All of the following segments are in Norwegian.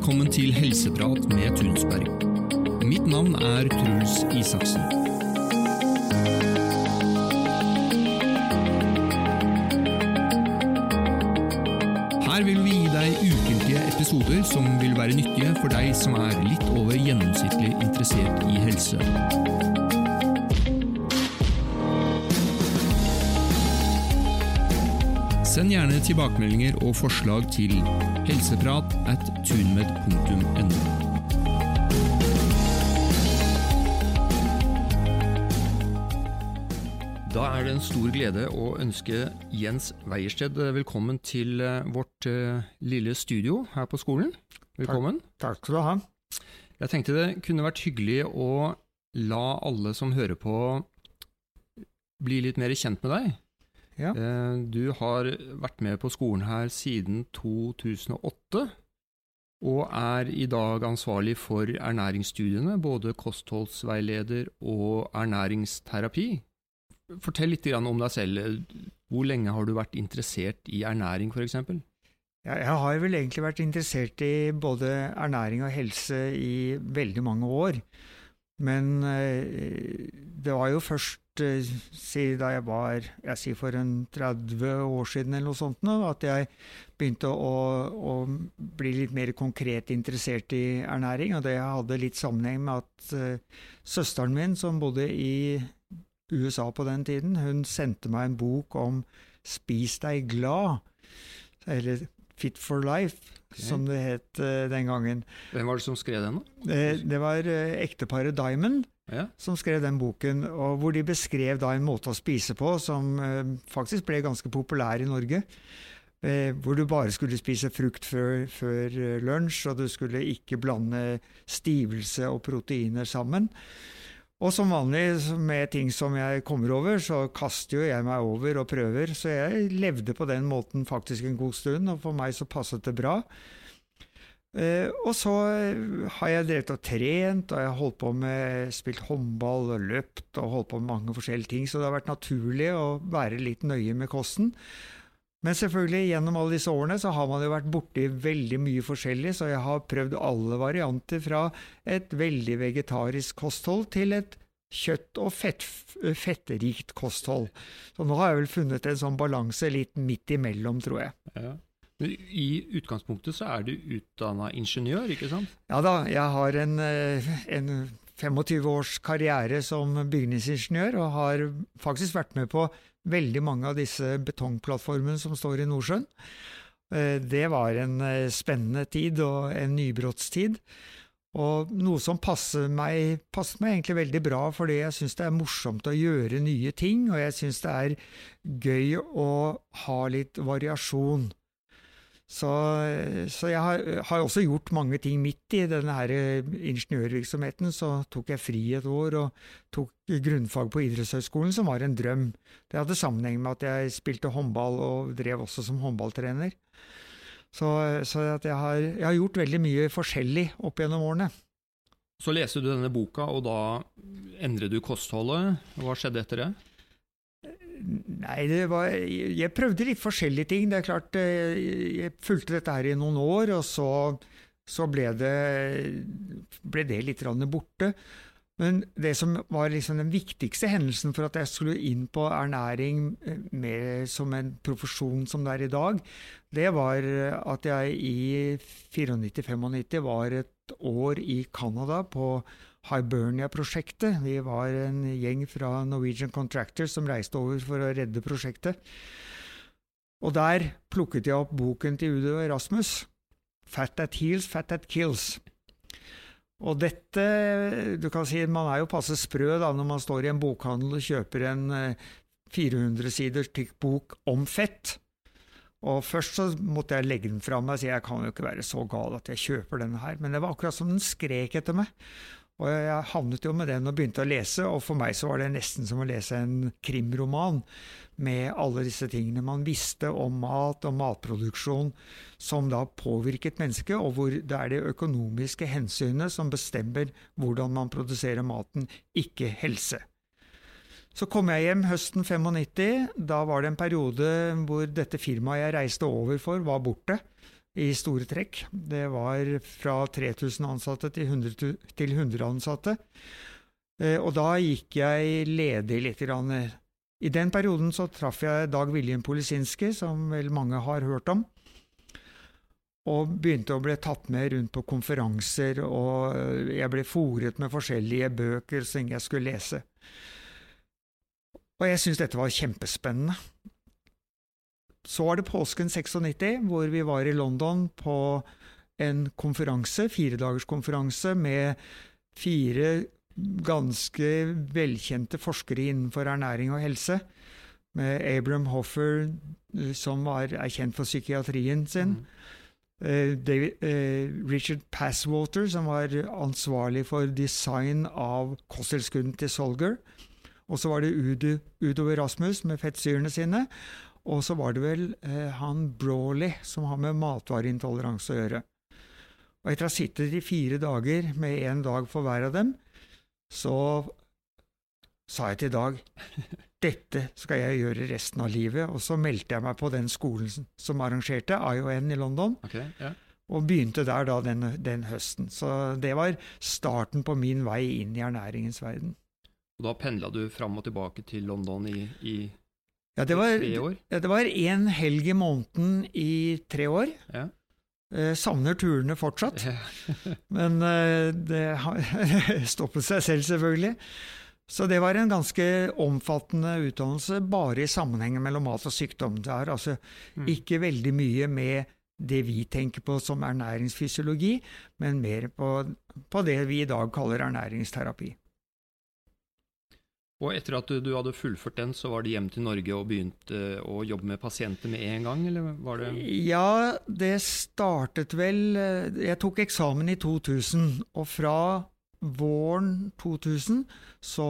Velkommen til Helseprat med Tunsberg. Mitt navn er Truls Isaksen. Her vil vi gi deg ukentlige episoder som vil være nyttige for deg som er litt over gjennomsnittlig interessert i helse. Send gjerne tilbakemeldinger og forslag til helseprat at tunmed.no. Da er det en stor glede å ønske Jens Weiersted velkommen til eh, vårt eh, lille studio her på skolen. Velkommen. Takk skal du ha. Jeg tenkte det kunne vært hyggelig å la alle som hører på, bli litt mer kjent med deg. Ja. Eh, Du har vært med på skolen her siden 2008, og er i dag ansvarlig for ernæringsstudiene, både kostholdsveileder og ernæringsterapi. Fortell litt om deg selv. Hvor lenge har du vært interessert i ernæring, f.eks.? Ja, jeg har vel egentlig vært interessert i både ernæring og helse i veldig mange år. Men eh, det var jo først eh, si da jeg var jeg sier for en 30 år siden eller noe sånt, nå, at jeg begynte å, å bli litt mer konkret interessert i ernæring. Og det hadde litt sammenheng med at eh, søsteren min, som bodde i USA på den tiden, hun sendte meg en bok om Spis deg glad, eller Fit for life, som det het eh, den gangen. Hvem var det som skrev den? da? Det, det var eh, ekteparet Diamond Ja. som skrev den boken, og hvor de beskrev da en måte å spise på som eh, faktisk ble ganske populær i Norge. Eh, hvor du bare skulle spise frukt før, før eh, lunsj, og du skulle ikke blande stivelse og proteiner sammen. Og som vanlig med ting som jeg kommer over, så kaster jo jeg meg over og prøver, så jeg levde på den måten faktisk en god stund, og for meg så passet det bra. Eh, og så har jeg drevet og trent, og jeg har holdt på med spilt håndball og løpt og holdt på med mange forskjellige ting, så det har vært naturlig å være litt nøye med kosten. Men selvfølgelig, gjennom alle disse årene så har man jo vært borti veldig mye forskjellig, så jeg har prøvd alle varianter fra et veldig vegetarisk kosthold til et kjøtt- og fett, fetterikt kosthold. Så nå har jeg vel funnet en sånn balanse litt midt imellom, tror jeg. Ja. I utgangspunktet så er du utdanna ingeniør, ikke sant? Ja da, jeg har en, eh, en 25 års karriere som bygningsingeniør, og har faktisk vært med på veldig mange av disse betongplattformene som står i Nordsjøen. Eh, Det var en eh, spennende tid og en nybrottstid. Og noe som passer meg, passer meg egentlig veldig bra, fordi jeg syns det er morsomt å gjøre nye ting, og jeg syns det er gøy å ha litt variasjon. Så, så jeg har, har også gjort mange ting midt i denne her ingeniørvirksomheten. Så tok jeg fri et år og tok grunnfag på idrettshøyskolen, som var en drøm. Det hadde sammenheng med at jeg spilte håndball og drev også som håndballtrener. Så, så jeg, har, jeg har gjort veldig mye forskjellig opp gjennom årene. Så leser du denne boka, og da endrer du kostholdet. Hva skjedde etter det? Nei, det var Jeg prøvde litt forskjellige ting. Det er klart, eh, jeg fulgte dette her i noen år, og så, så ble, det, ble det litt borte. Men det som var liksom den viktigste hendelsen for at jeg skulle inn på ernæring eh, mer som en profesjon som det er i dag, det var at jeg i 94-95 var et år i Canada på Hibernia-prosjektet. Vi var en gjeng fra Norwegian Contractors som reiste over for å redde prosjektet. Og der plukket jeg opp boken til Udo Erasmus, Fat That Heals, Fat That Kills. Og dette, du kan si, Man er jo passe sprø da når man står i en bokhandel og kjøper en 400 siders tykk bok om fett. Og Først så måtte jeg legge den fra meg og si jeg kan jo ikke være så gal at jeg kjøper denne her, men det var akkurat som den skrek etter meg. Og jeg havnet jo med den og begynte å lese, og for meg så var det nesten som å lese en krimroman med alle disse tingene man visste om mat og matproduksjon som da påvirket mennesket, og hvor det er det økonomiske hensynet som bestemmer hvordan man produserer maten, ikke helse. Så kom jeg hjem høsten 95. Da var det en periode hvor dette firmaet jeg reiste over for, var borte. I store trekk. Det var fra 3000 ansatte til 100, til 100 ansatte. Eh, og da gikk jeg ledig litt. Grann. I den perioden så traff jeg Dag Viljen Polisinski, som vel mange har hørt om. Og begynte å bli tatt med rundt på konferanser, og jeg ble fòret med forskjellige bøker som jeg skulle lese. Og jeg syntes dette var kjempespennende. Så var det påsken 96, hvor vi var i London på en konferanse, firedagerskonferanse, med fire ganske velkjente forskere innenfor ernæring og helse. Med Abram Hoffer, som var, er kjent for psykiatrien sin. Mm. Uh, David, uh, Richard Passwater, som var ansvarlig for design av kosttilskuddene til Solger. Og så var det Udo, Udo Erasmus med fettsyrene sine. Og så var det vel eh, han Brawley som har med matvareintoleranse å gjøre. Og etter å ha sittet i fire dager med én dag for hver av dem, så sa jeg til Dag dette skal jeg gjøre resten av livet. Og så meldte jeg meg på den skolen som arrangerte, ION i London. Okay, yeah. Og begynte der da den, den, høsten. Så det var starten på min vei inn i ernæringens verden. Og da pendla du fram og tilbake til London i, i ja, det var? Ja, det var én helg i måneden i tre år. Ja. Eh, savner turene fortsatt, ja. men eh, det har stoppet seg selv, selvfølgelig. Så det var en ganske omfattende utdannelse bare i sammenhengen mellom mat og sykdom. Det er altså mm. ikke veldig mye med det vi tenker på som ernæringsfysiologi, men mer på, på det vi i dag kaller ernæringsterapi. Og etter at du, du, hadde fullført den, så var det hjem til Norge og begynte å jobbe med pasienter med en gang, eller var det Ja, det startet vel eh, Jeg tok eksamen i 2000, og fra våren 2000 så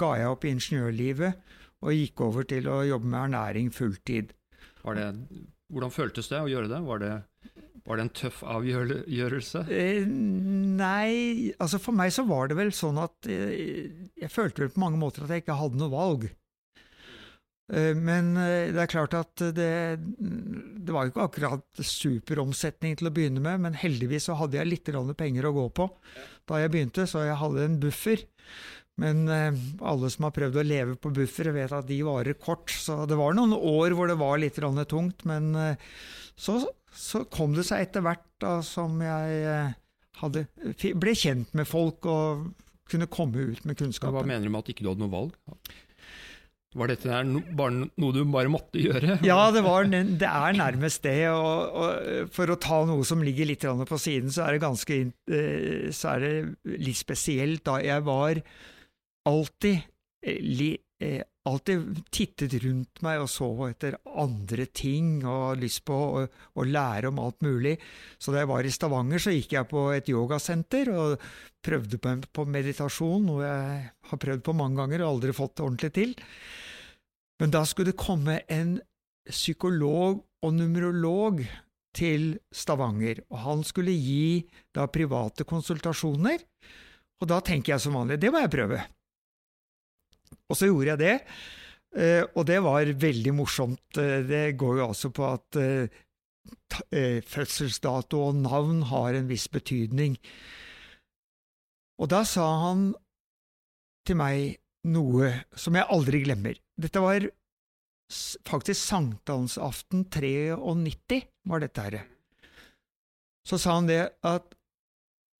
ga jeg opp ingeniørlivet og gikk over til å jobbe med ernæring fulltid. Det, hvordan føltes det å gjøre det? Var det var det en tøff avgjørelse? Eh, nei, altså for meg så var det vel sånn at eh, jeg følte vel på mange måter at jeg ikke hadde noe valg. Eh, men det er klart at det, det var jo ikke akkurat superomsetning til å begynne med, men heldigvis så hadde jeg litt penger å gå på da jeg begynte, så jeg hadde en buffer. Men eh, alle som har prøvd å leve på buffere, vet at de varer kort. Så det var noen år hvor det var litt tungt, men eh, så så kom det seg etter hvert da, som jeg eh, hadde, ble kjent med folk og kunne komme ut med kunnskap. Hva mener du med at ikke du hadde noe valg? Var dette no, bare noe du bare måtte gjøre? Ja, det, var, det er nærmest det. Og, og, for å ta noe som ligger litt på siden, så er det ganske så er det litt spesielt. da Jeg var alltid eh, alltid tittet rundt meg og så etter andre ting og lyst på å, å, lære om alt mulig. Så da jeg var i Stavanger, så gikk jeg på et yogasenter og prøvde på, på meditasjon, noe jeg har prøvd på mange ganger og aldri fått ordentlig til. Men da skulle det komme en psykolog og numerolog til Stavanger, og han skulle gi da private konsultasjoner. Og da tenker jeg som vanlig, det må jeg prøve. Og så gjorde jeg det, eh, og det var veldig morsomt. Eh, det går jo altså på at eh, fødselsdato og navn har en viss betydning. Og da sa han til meg noe som jeg aldri glemmer. Dette var faktisk sankthansaften 93, var dette her. Så sa han det at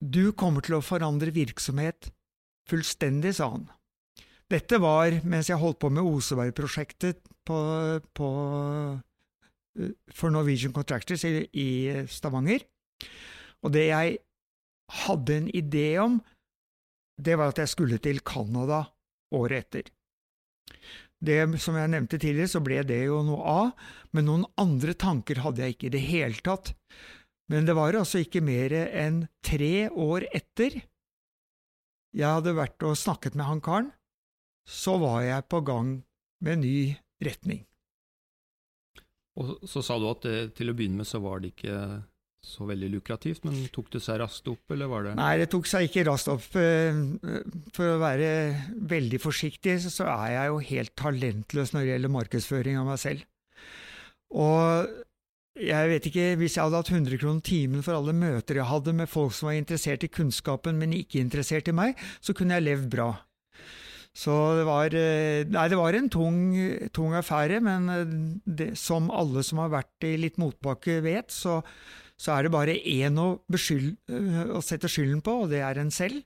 du kommer til å forandre virksomhet fullstendig, sa han. Dette var mens jeg holdt på med Oseberg-prosjektet eh, for Norwegian Contractors i, i, Stavanger. Og det jeg hadde en idé om, det var at jeg skulle til Canada året etter. Det som jeg nevnte tidligere, så ble det jo noe av, men noen andre tanker hadde jeg ikke i det hele tatt. Men det var altså ikke mer enn tre år etter jeg hadde vært og snakket med han karen, så var jeg på gang med ny retning. Og så sa du at det, til å begynne med så var det ikke så veldig lukrativt, men tok det seg raskt opp, eller var det Nei, det tok seg ikke raskt opp. Eh, for å være veldig forsiktig, så er jeg jo helt talentløs når det gjelder markedsføring av meg selv. Og jeg vet ikke, Hvis jeg hadde hatt 100 kroner timen for alle møter jeg hadde med folk som var interessert i kunnskapen, men ikke interessert i meg, så kunne jeg levd bra. Så det var, eh, nei, det var en tung, tung affære, men eh, det, som alle som har vært i litt motbakke vet, så, så er det bare én å, å sette skylden på, og det er en selv.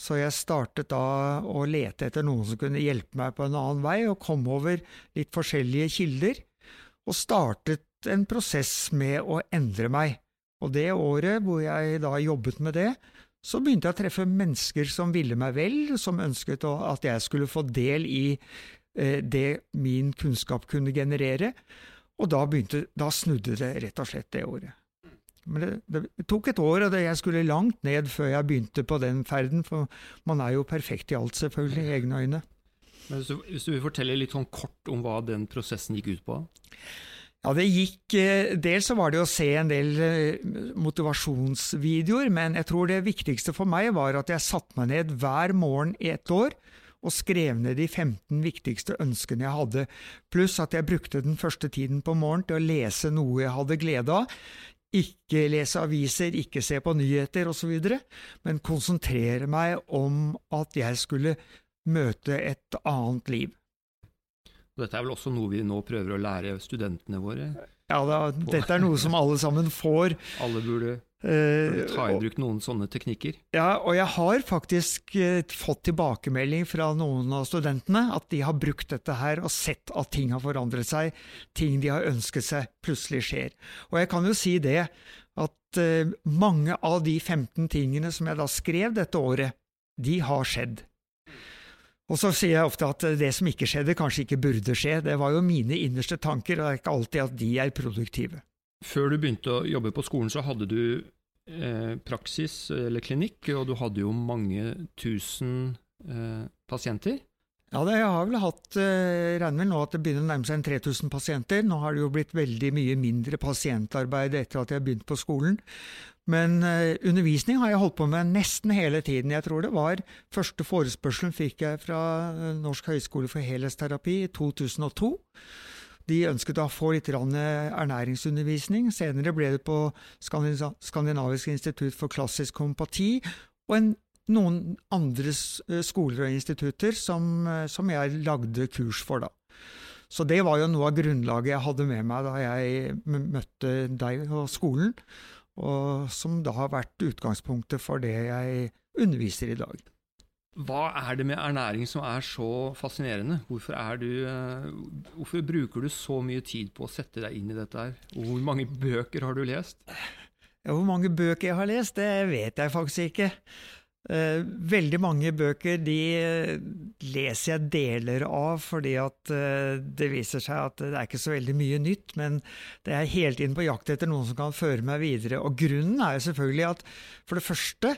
Så jeg startet da å lete etter noen som kunne hjelpe meg på en annen vei, og kom over litt forskjellige kilder, og startet en prosess med å endre meg. Og det året hvor jeg da jobbet med det, så begynte jeg å treffe mennesker som ville meg vel, som ønsket at jeg skulle få del i eh, det min kunnskap kunne generere, og da, begynte, da snudde det rett og slett det året. Men det, det, tok et år, og det, jeg skulle langt ned før jeg begynte på den ferden, for man er jo perfekt i alt, selvfølgelig, i egne øyne. Men hvis du, hvis du vil fortelle litt sånn kort om hva den prosessen gikk ut på? Ja, det gikk eh, Dels så var det å se en del eh, motivasjonsvideoer, men jeg tror det viktigste for meg var at jeg satte meg ned hver morgen i ett år og skrev ned de 15 viktigste ønskene jeg hadde, pluss at jeg brukte den første tiden på morgenen til å lese noe jeg hadde glede av ikke lese aviser, ikke se på nyheter osv., men konsentrere meg om at jeg skulle møte et annet liv. Dette er vel også noe vi nå prøver å lære studentene våre? Ja, da, dette er noe som alle sammen får. Alle burde Uh, ta i bruk noen sånne teknikker? Ja, og jeg har faktisk uh, fått tilbakemelding fra noen av studentene at de har brukt dette her og sett at ting har forandret seg. Ting de har ønsket seg, plutselig skjer. Og jeg kan jo si det at uh, mange av de 15 tingene som jeg da skrev dette året, de har skjedd. Og så sier jeg ofte at det som ikke skjedde, kanskje ikke burde skje. Det var jo mine innerste tanker, og det er ikke alltid at de er produktive. Før du begynte å jobbe på skolen, så hadde du eh, praksis eller klinikk, og du hadde jo mange tusen eh, pasienter. Ja, jeg har vel hatt eh, regner vel nå at det begynner å nærme seg en 3000 pasienter. Nå har det jo blitt veldig mye mindre pasientarbeid etter at jeg begynte på skolen. Men eh, undervisning har jeg holdt på med nesten hele tiden. Jeg tror det var første forespørselen fikk jeg fra eh, Norsk høgskole for helhetsterapi i 2002. De ønsket å få litt ernæringsundervisning. Senere ble det på Skandinavisk institutt for klassisk kompati. og en, noen andre eh, skoler og institutter som, eh, som, jeg lagde kurs for, da. Så det var jo noe av grunnlaget jeg hadde med meg da jeg møtte deg og skolen, og som da har vært utgangspunktet for det jeg underviser i dag. Hva er det med ernæring som er så fascinerende? Hvorfor, du, eh, hvorfor, bruker du så mye tid på å sette deg inn i dette her? Og hvor mange bøker har du lest? Ja, hvor mange bøker jeg har lest, det vet jeg faktisk ikke. Eh, veldig mange bøker de eh, leser jeg deler av, fordi at det viser seg at det er ikke så veldig mye nytt, men det er hele tiden på jakt etter noen som kan føre meg videre. Og grunnen er jo selvfølgelig at for det første,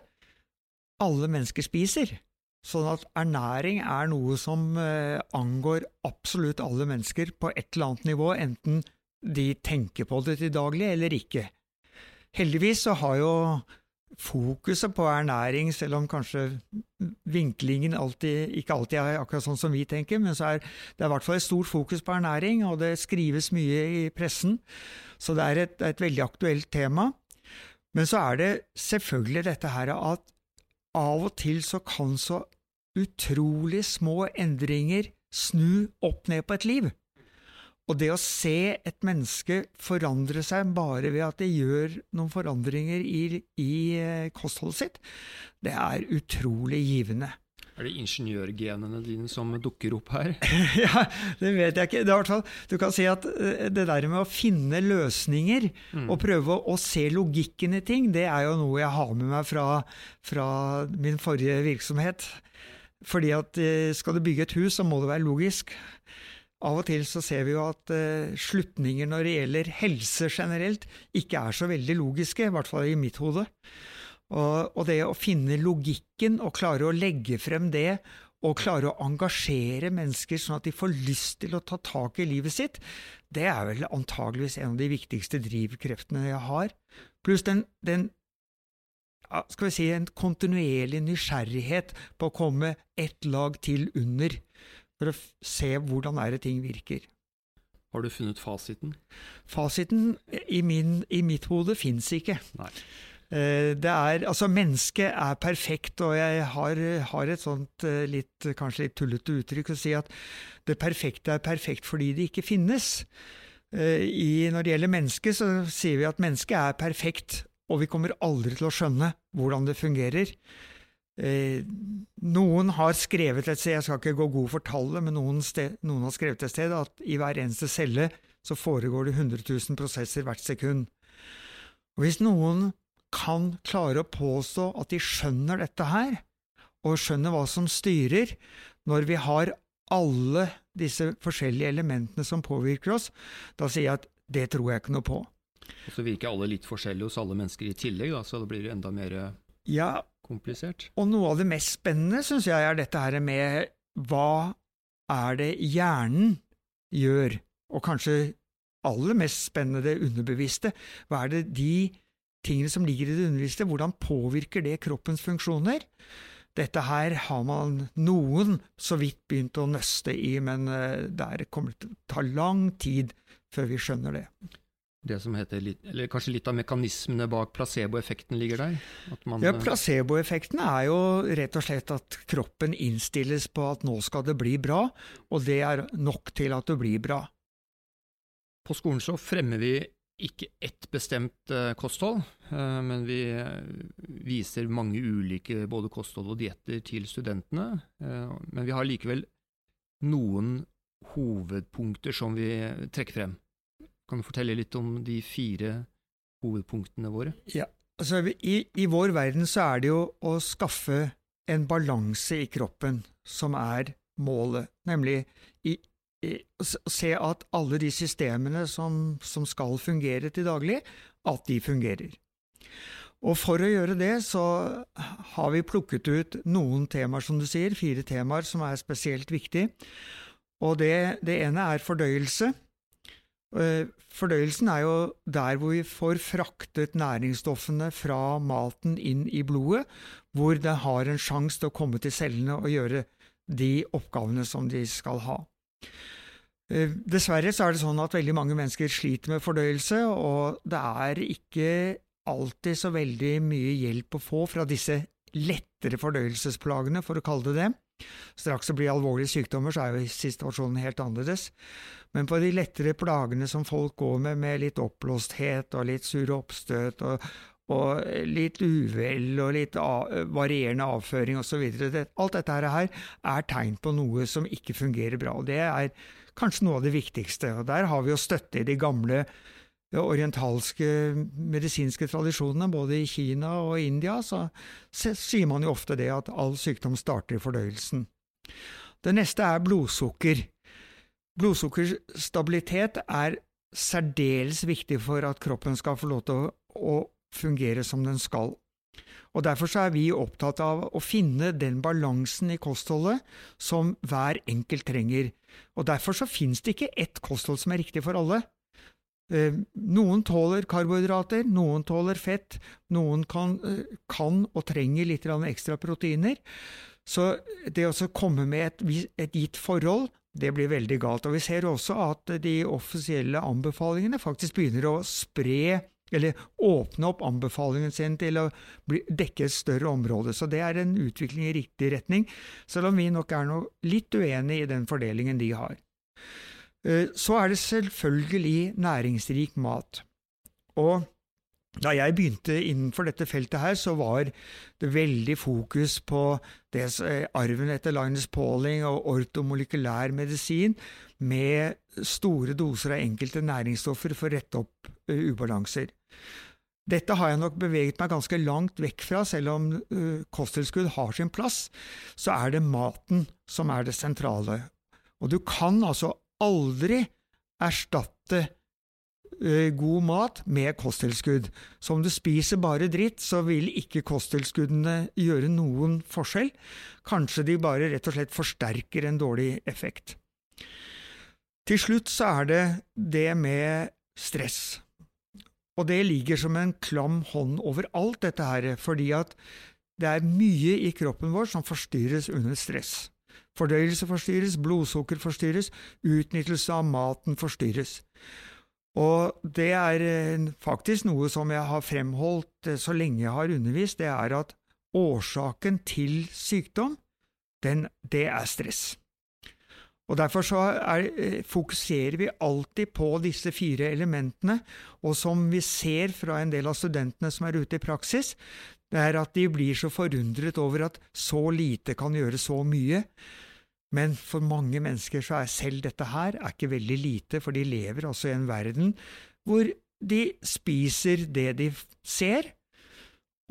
alle mennesker spiser. Sånn at ernæring er noe som eh, angår absolutt alle mennesker på et eller annet nivå, enten de tenker på det til daglig eller ikke. Heldigvis så har jo fokuset på ernæring, selv om kanskje vinklingen alltid, ikke alltid er akkurat sånn som vi tenker, men så er det er i hvert fall et stort fokus på ernæring, og det skrives mye i pressen, så det er et, et veldig aktuelt tema. Men så er det selvfølgelig dette her at av og til så kan så utrolig små endringer snu opp ned på et liv. Og det å se et menneske forandre seg bare ved at det gjør noen forandringer i, i eh, kostholdet sitt, det er utrolig givende. Er det ingeniørgenene dine som dukker opp her? ja, Det vet jeg ikke. Det er hvert fall, du kan si at eh, det der med å finne løsninger mm. og prøve å, å, se logikken i ting, det er jo noe jeg har med meg fra, fra min forrige virksomhet. Fordi at eh, skal du bygge et hus, så må det være logisk. Av og til så ser vi jo at uh, slutninger når det gjelder helse generelt, ikke er så veldig logiske, i hvert fall i mitt hode. Og, og, det å finne logikken og klare å legge frem det, og klare å engasjere mennesker sånn at de får lyst til å ta tak i livet sitt, det er vel antageligvis en av de viktigste drivkreftene jeg har. Pluss den, den skal vi si, en kontinuerlig nysgjerrighet på å komme ett lag til under, for å se hvordan er det ting virker. Har du funnet fasiten? Fasiten i, min, i mitt hode fins ikke. Nei. Eh, det er, altså Mennesket er perfekt, og jeg har, har et sånt eh, litt, kanskje litt tullete uttrykk å si at det perfekte er perfekt fordi det ikke finnes. Eh, I, når det gjelder mennesket, så sier vi at mennesket er perfekt, og vi kommer aldri til å skjønne hvordan det fungerer. Eh, noen har skrevet et sted, jeg skal ikke gå god for tallet, men noen, sted, noen har skrevet et sted at i hver eneste celle så foregår det 100 000 prosesser hvert sekund. Og Hvis noen kan klare å påstå at de skjønner dette her, og skjønner hva som styrer, når vi har alle disse forskjellige elementene som påvirker oss, da sier jeg at det tror jeg ikke noe på. Og så virker alle litt forskjellige hos alle mennesker i tillegg, da, så det blir enda mer ja, komplisert. Og noe av det mest spennende syns jeg er dette her med hva er det hjernen gjør, og kanskje aller mest spennende det underbevisste. Hva er det de tingene som ligger i det underbevisste, hvordan påvirker det kroppens funksjoner? Dette her har man noen så vidt begynt å nøste i, men eh, det kommer til å ta lang tid før vi skjønner det det som heter eller kanskje litt av mekanismene bak placeboeffekten ligger der? Man, ja, eh, Placeboeffekten er jo rett og slett at kroppen innstilles på at nå skal det bli bra, og det er nok til at det blir bra. På skolen så fremmer vi ikke ett bestemt uh, kosthold, uh, men vi viser mange ulike både kosthold og dietter til studentene. Men vi har likevel noen hovedpunkter som vi trekker frem. Kan du fortelle litt om de fire hovedpunktene våre? Ja, altså i, i vår verden så er det jo å skaffe en balanse i kroppen som er målet, nemlig i, i, se at alle de systemene som, som skal fungere til daglig, at de fungerer. Og for å gjøre det, så har vi plukket ut noen temaer, som du sier, fire temaer som er spesielt viktige. Og det, det ene er fordøyelse. Eh, fordøyelsen er jo der hvor vi får fraktet næringsstoffene fra maten inn i blodet, hvor det har en sjanse til å komme til cellene og gjøre de oppgavene som de skal ha. Eh, dessverre så er det sånn at veldig mange mennesker sliter med fordøyelse, og det er ikke alltid så veldig mye hjelp å få fra disse lettere fordøyelsesplagene, for å kalle det det. Straks det blir alvorlige sykdommer, så er jo situasjonen helt annerledes. Men på de lettere plagene som folk går med, med litt oppblåsthet og litt sure oppstøt og, og litt uvel og litt varierende avføring osv. Alt dette her er tegn på noe som ikke fungerer bra. og Det er kanskje noe av det viktigste. og Der har vi jo støtte i de gamle orientalske medisinske tradisjonene, både i Kina og India, så sier man jo ofte det at all sykdom starter i fordøyelsen. Det neste er blodsukker. Blodsukkerstabilitet er særdeles viktig for at kroppen skal få lov til å, fungere som den skal. Og Derfor er vi opptatt av å finne den balansen i kostholdet som hver enkelt trenger. Og Derfor så finnes det ikke ett kosthold som er riktig for alle. Eh, noen tåler karbohydrater, noen tåler fett, noen kan, eh, kan og trenger litt ekstra proteiner. Så det å komme med et, et gitt forhold det blir veldig galt. Og Vi ser også at de offisielle anbefalingene faktisk begynner å spre eller åpne opp anbefalingen sin til å dekke et større område. Så det er en utvikling i riktig retning, selv om vi nok er noe litt uenig i den fordelingen de har. Eh, så er det selvfølgelig næringsrik mat. Og da jeg begynte innenfor dette feltet her, så var det veldig fokus på det, eh, arven etter Linus Pauling og ortomolekylær medisin, med store doser av enkelte næringsstoffer for å rette opp uh, ubalanser. Dette har jeg nok beveget meg ganske langt vekk fra, selv om kosttilskudd har sin plass, så er det maten som er det sentrale. Og du kan altså aldri erstatte Eh, god mat med kosttilskudd. Så om du spiser bare dritt, så vil ikke kosttilskuddene gjøre noen forskjell. Kanskje de bare rett og slett forsterker en dårlig effekt. Til slutt så er det det med stress. Og det ligger som en klam hånd over alt dette her, fordi at det er mye i kroppen vår som forstyrres under stress. Fordøyelse forstyrres, blodsukker forstyrres, utnyttelse av maten forstyrres. Og det er eh, faktisk noe som jeg har fremholdt eh, så lenge jeg har undervist, det er at årsaken til sykdom, den, det er stress. Og Derfor så er, eh, fokuserer vi alltid på disse fire elementene, og som vi ser fra en del av studentene som er ute i praksis, det er at de blir så forundret over at så lite kan gjøre så mye. Men for mange mennesker så er selv dette her er ikke veldig lite, for de lever altså i en verden hvor de spiser det de ser,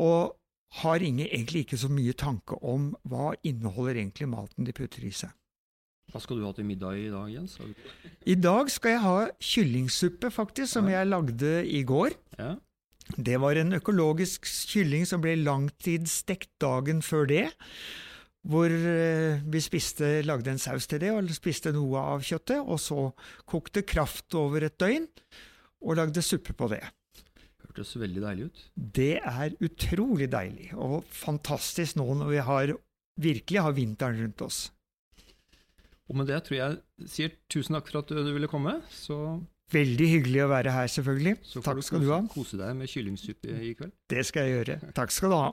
og har egentlig ikke så mye tanke om hva inneholder egentlig maten de putter i seg. Hva skal du ha til middag i dag, Jens? I dag skal jeg ha kyllingsuppe, faktisk, som jeg lagde i går. Ja. Det var en økologisk kylling som ble langtidsstekt dagen før det. Hvor eh, vi spiste, lagde en saus til det og spiste noe av kjøttet. Og så kokte kraft over et døgn og lagde suppe på det. Hørtes veldig deilig ut. Det er utrolig deilig, og fantastisk nå når vi har, virkelig har vinteren rundt oss. Og med det tror jeg sier tusen takk for at du ville komme. Så Veldig hyggelig å være her, selvfølgelig. Så Takk skal du ha. kose deg med kyllingsuppe i kveld. Det skal jeg gjøre. Takk skal du ha.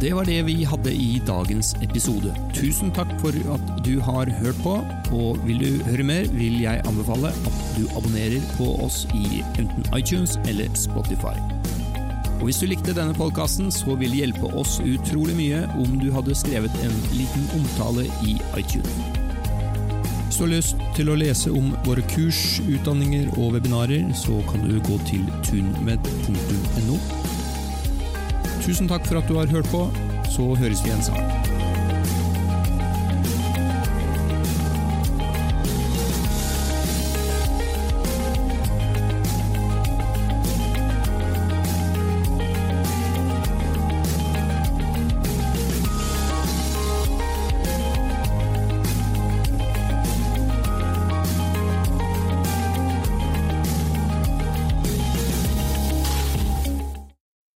Det var det vi hadde i dagens episode. Tusen takk for at du har hørt på, og vil du høre mer, vil jeg anbefale at du abonnerer på oss i enten iTunes eller Spotify. Og Hvis du likte denne podkasten, så vil det hjelpe oss utrolig mye om du hadde skrevet en liten omtale i iTunes. Hvis du har lyst til å lese om våre kurs, utdanninger og webinarer, så kan du gå til tunmed.no. Tusen takk for at du har hørt på, så høres vi igjen snart.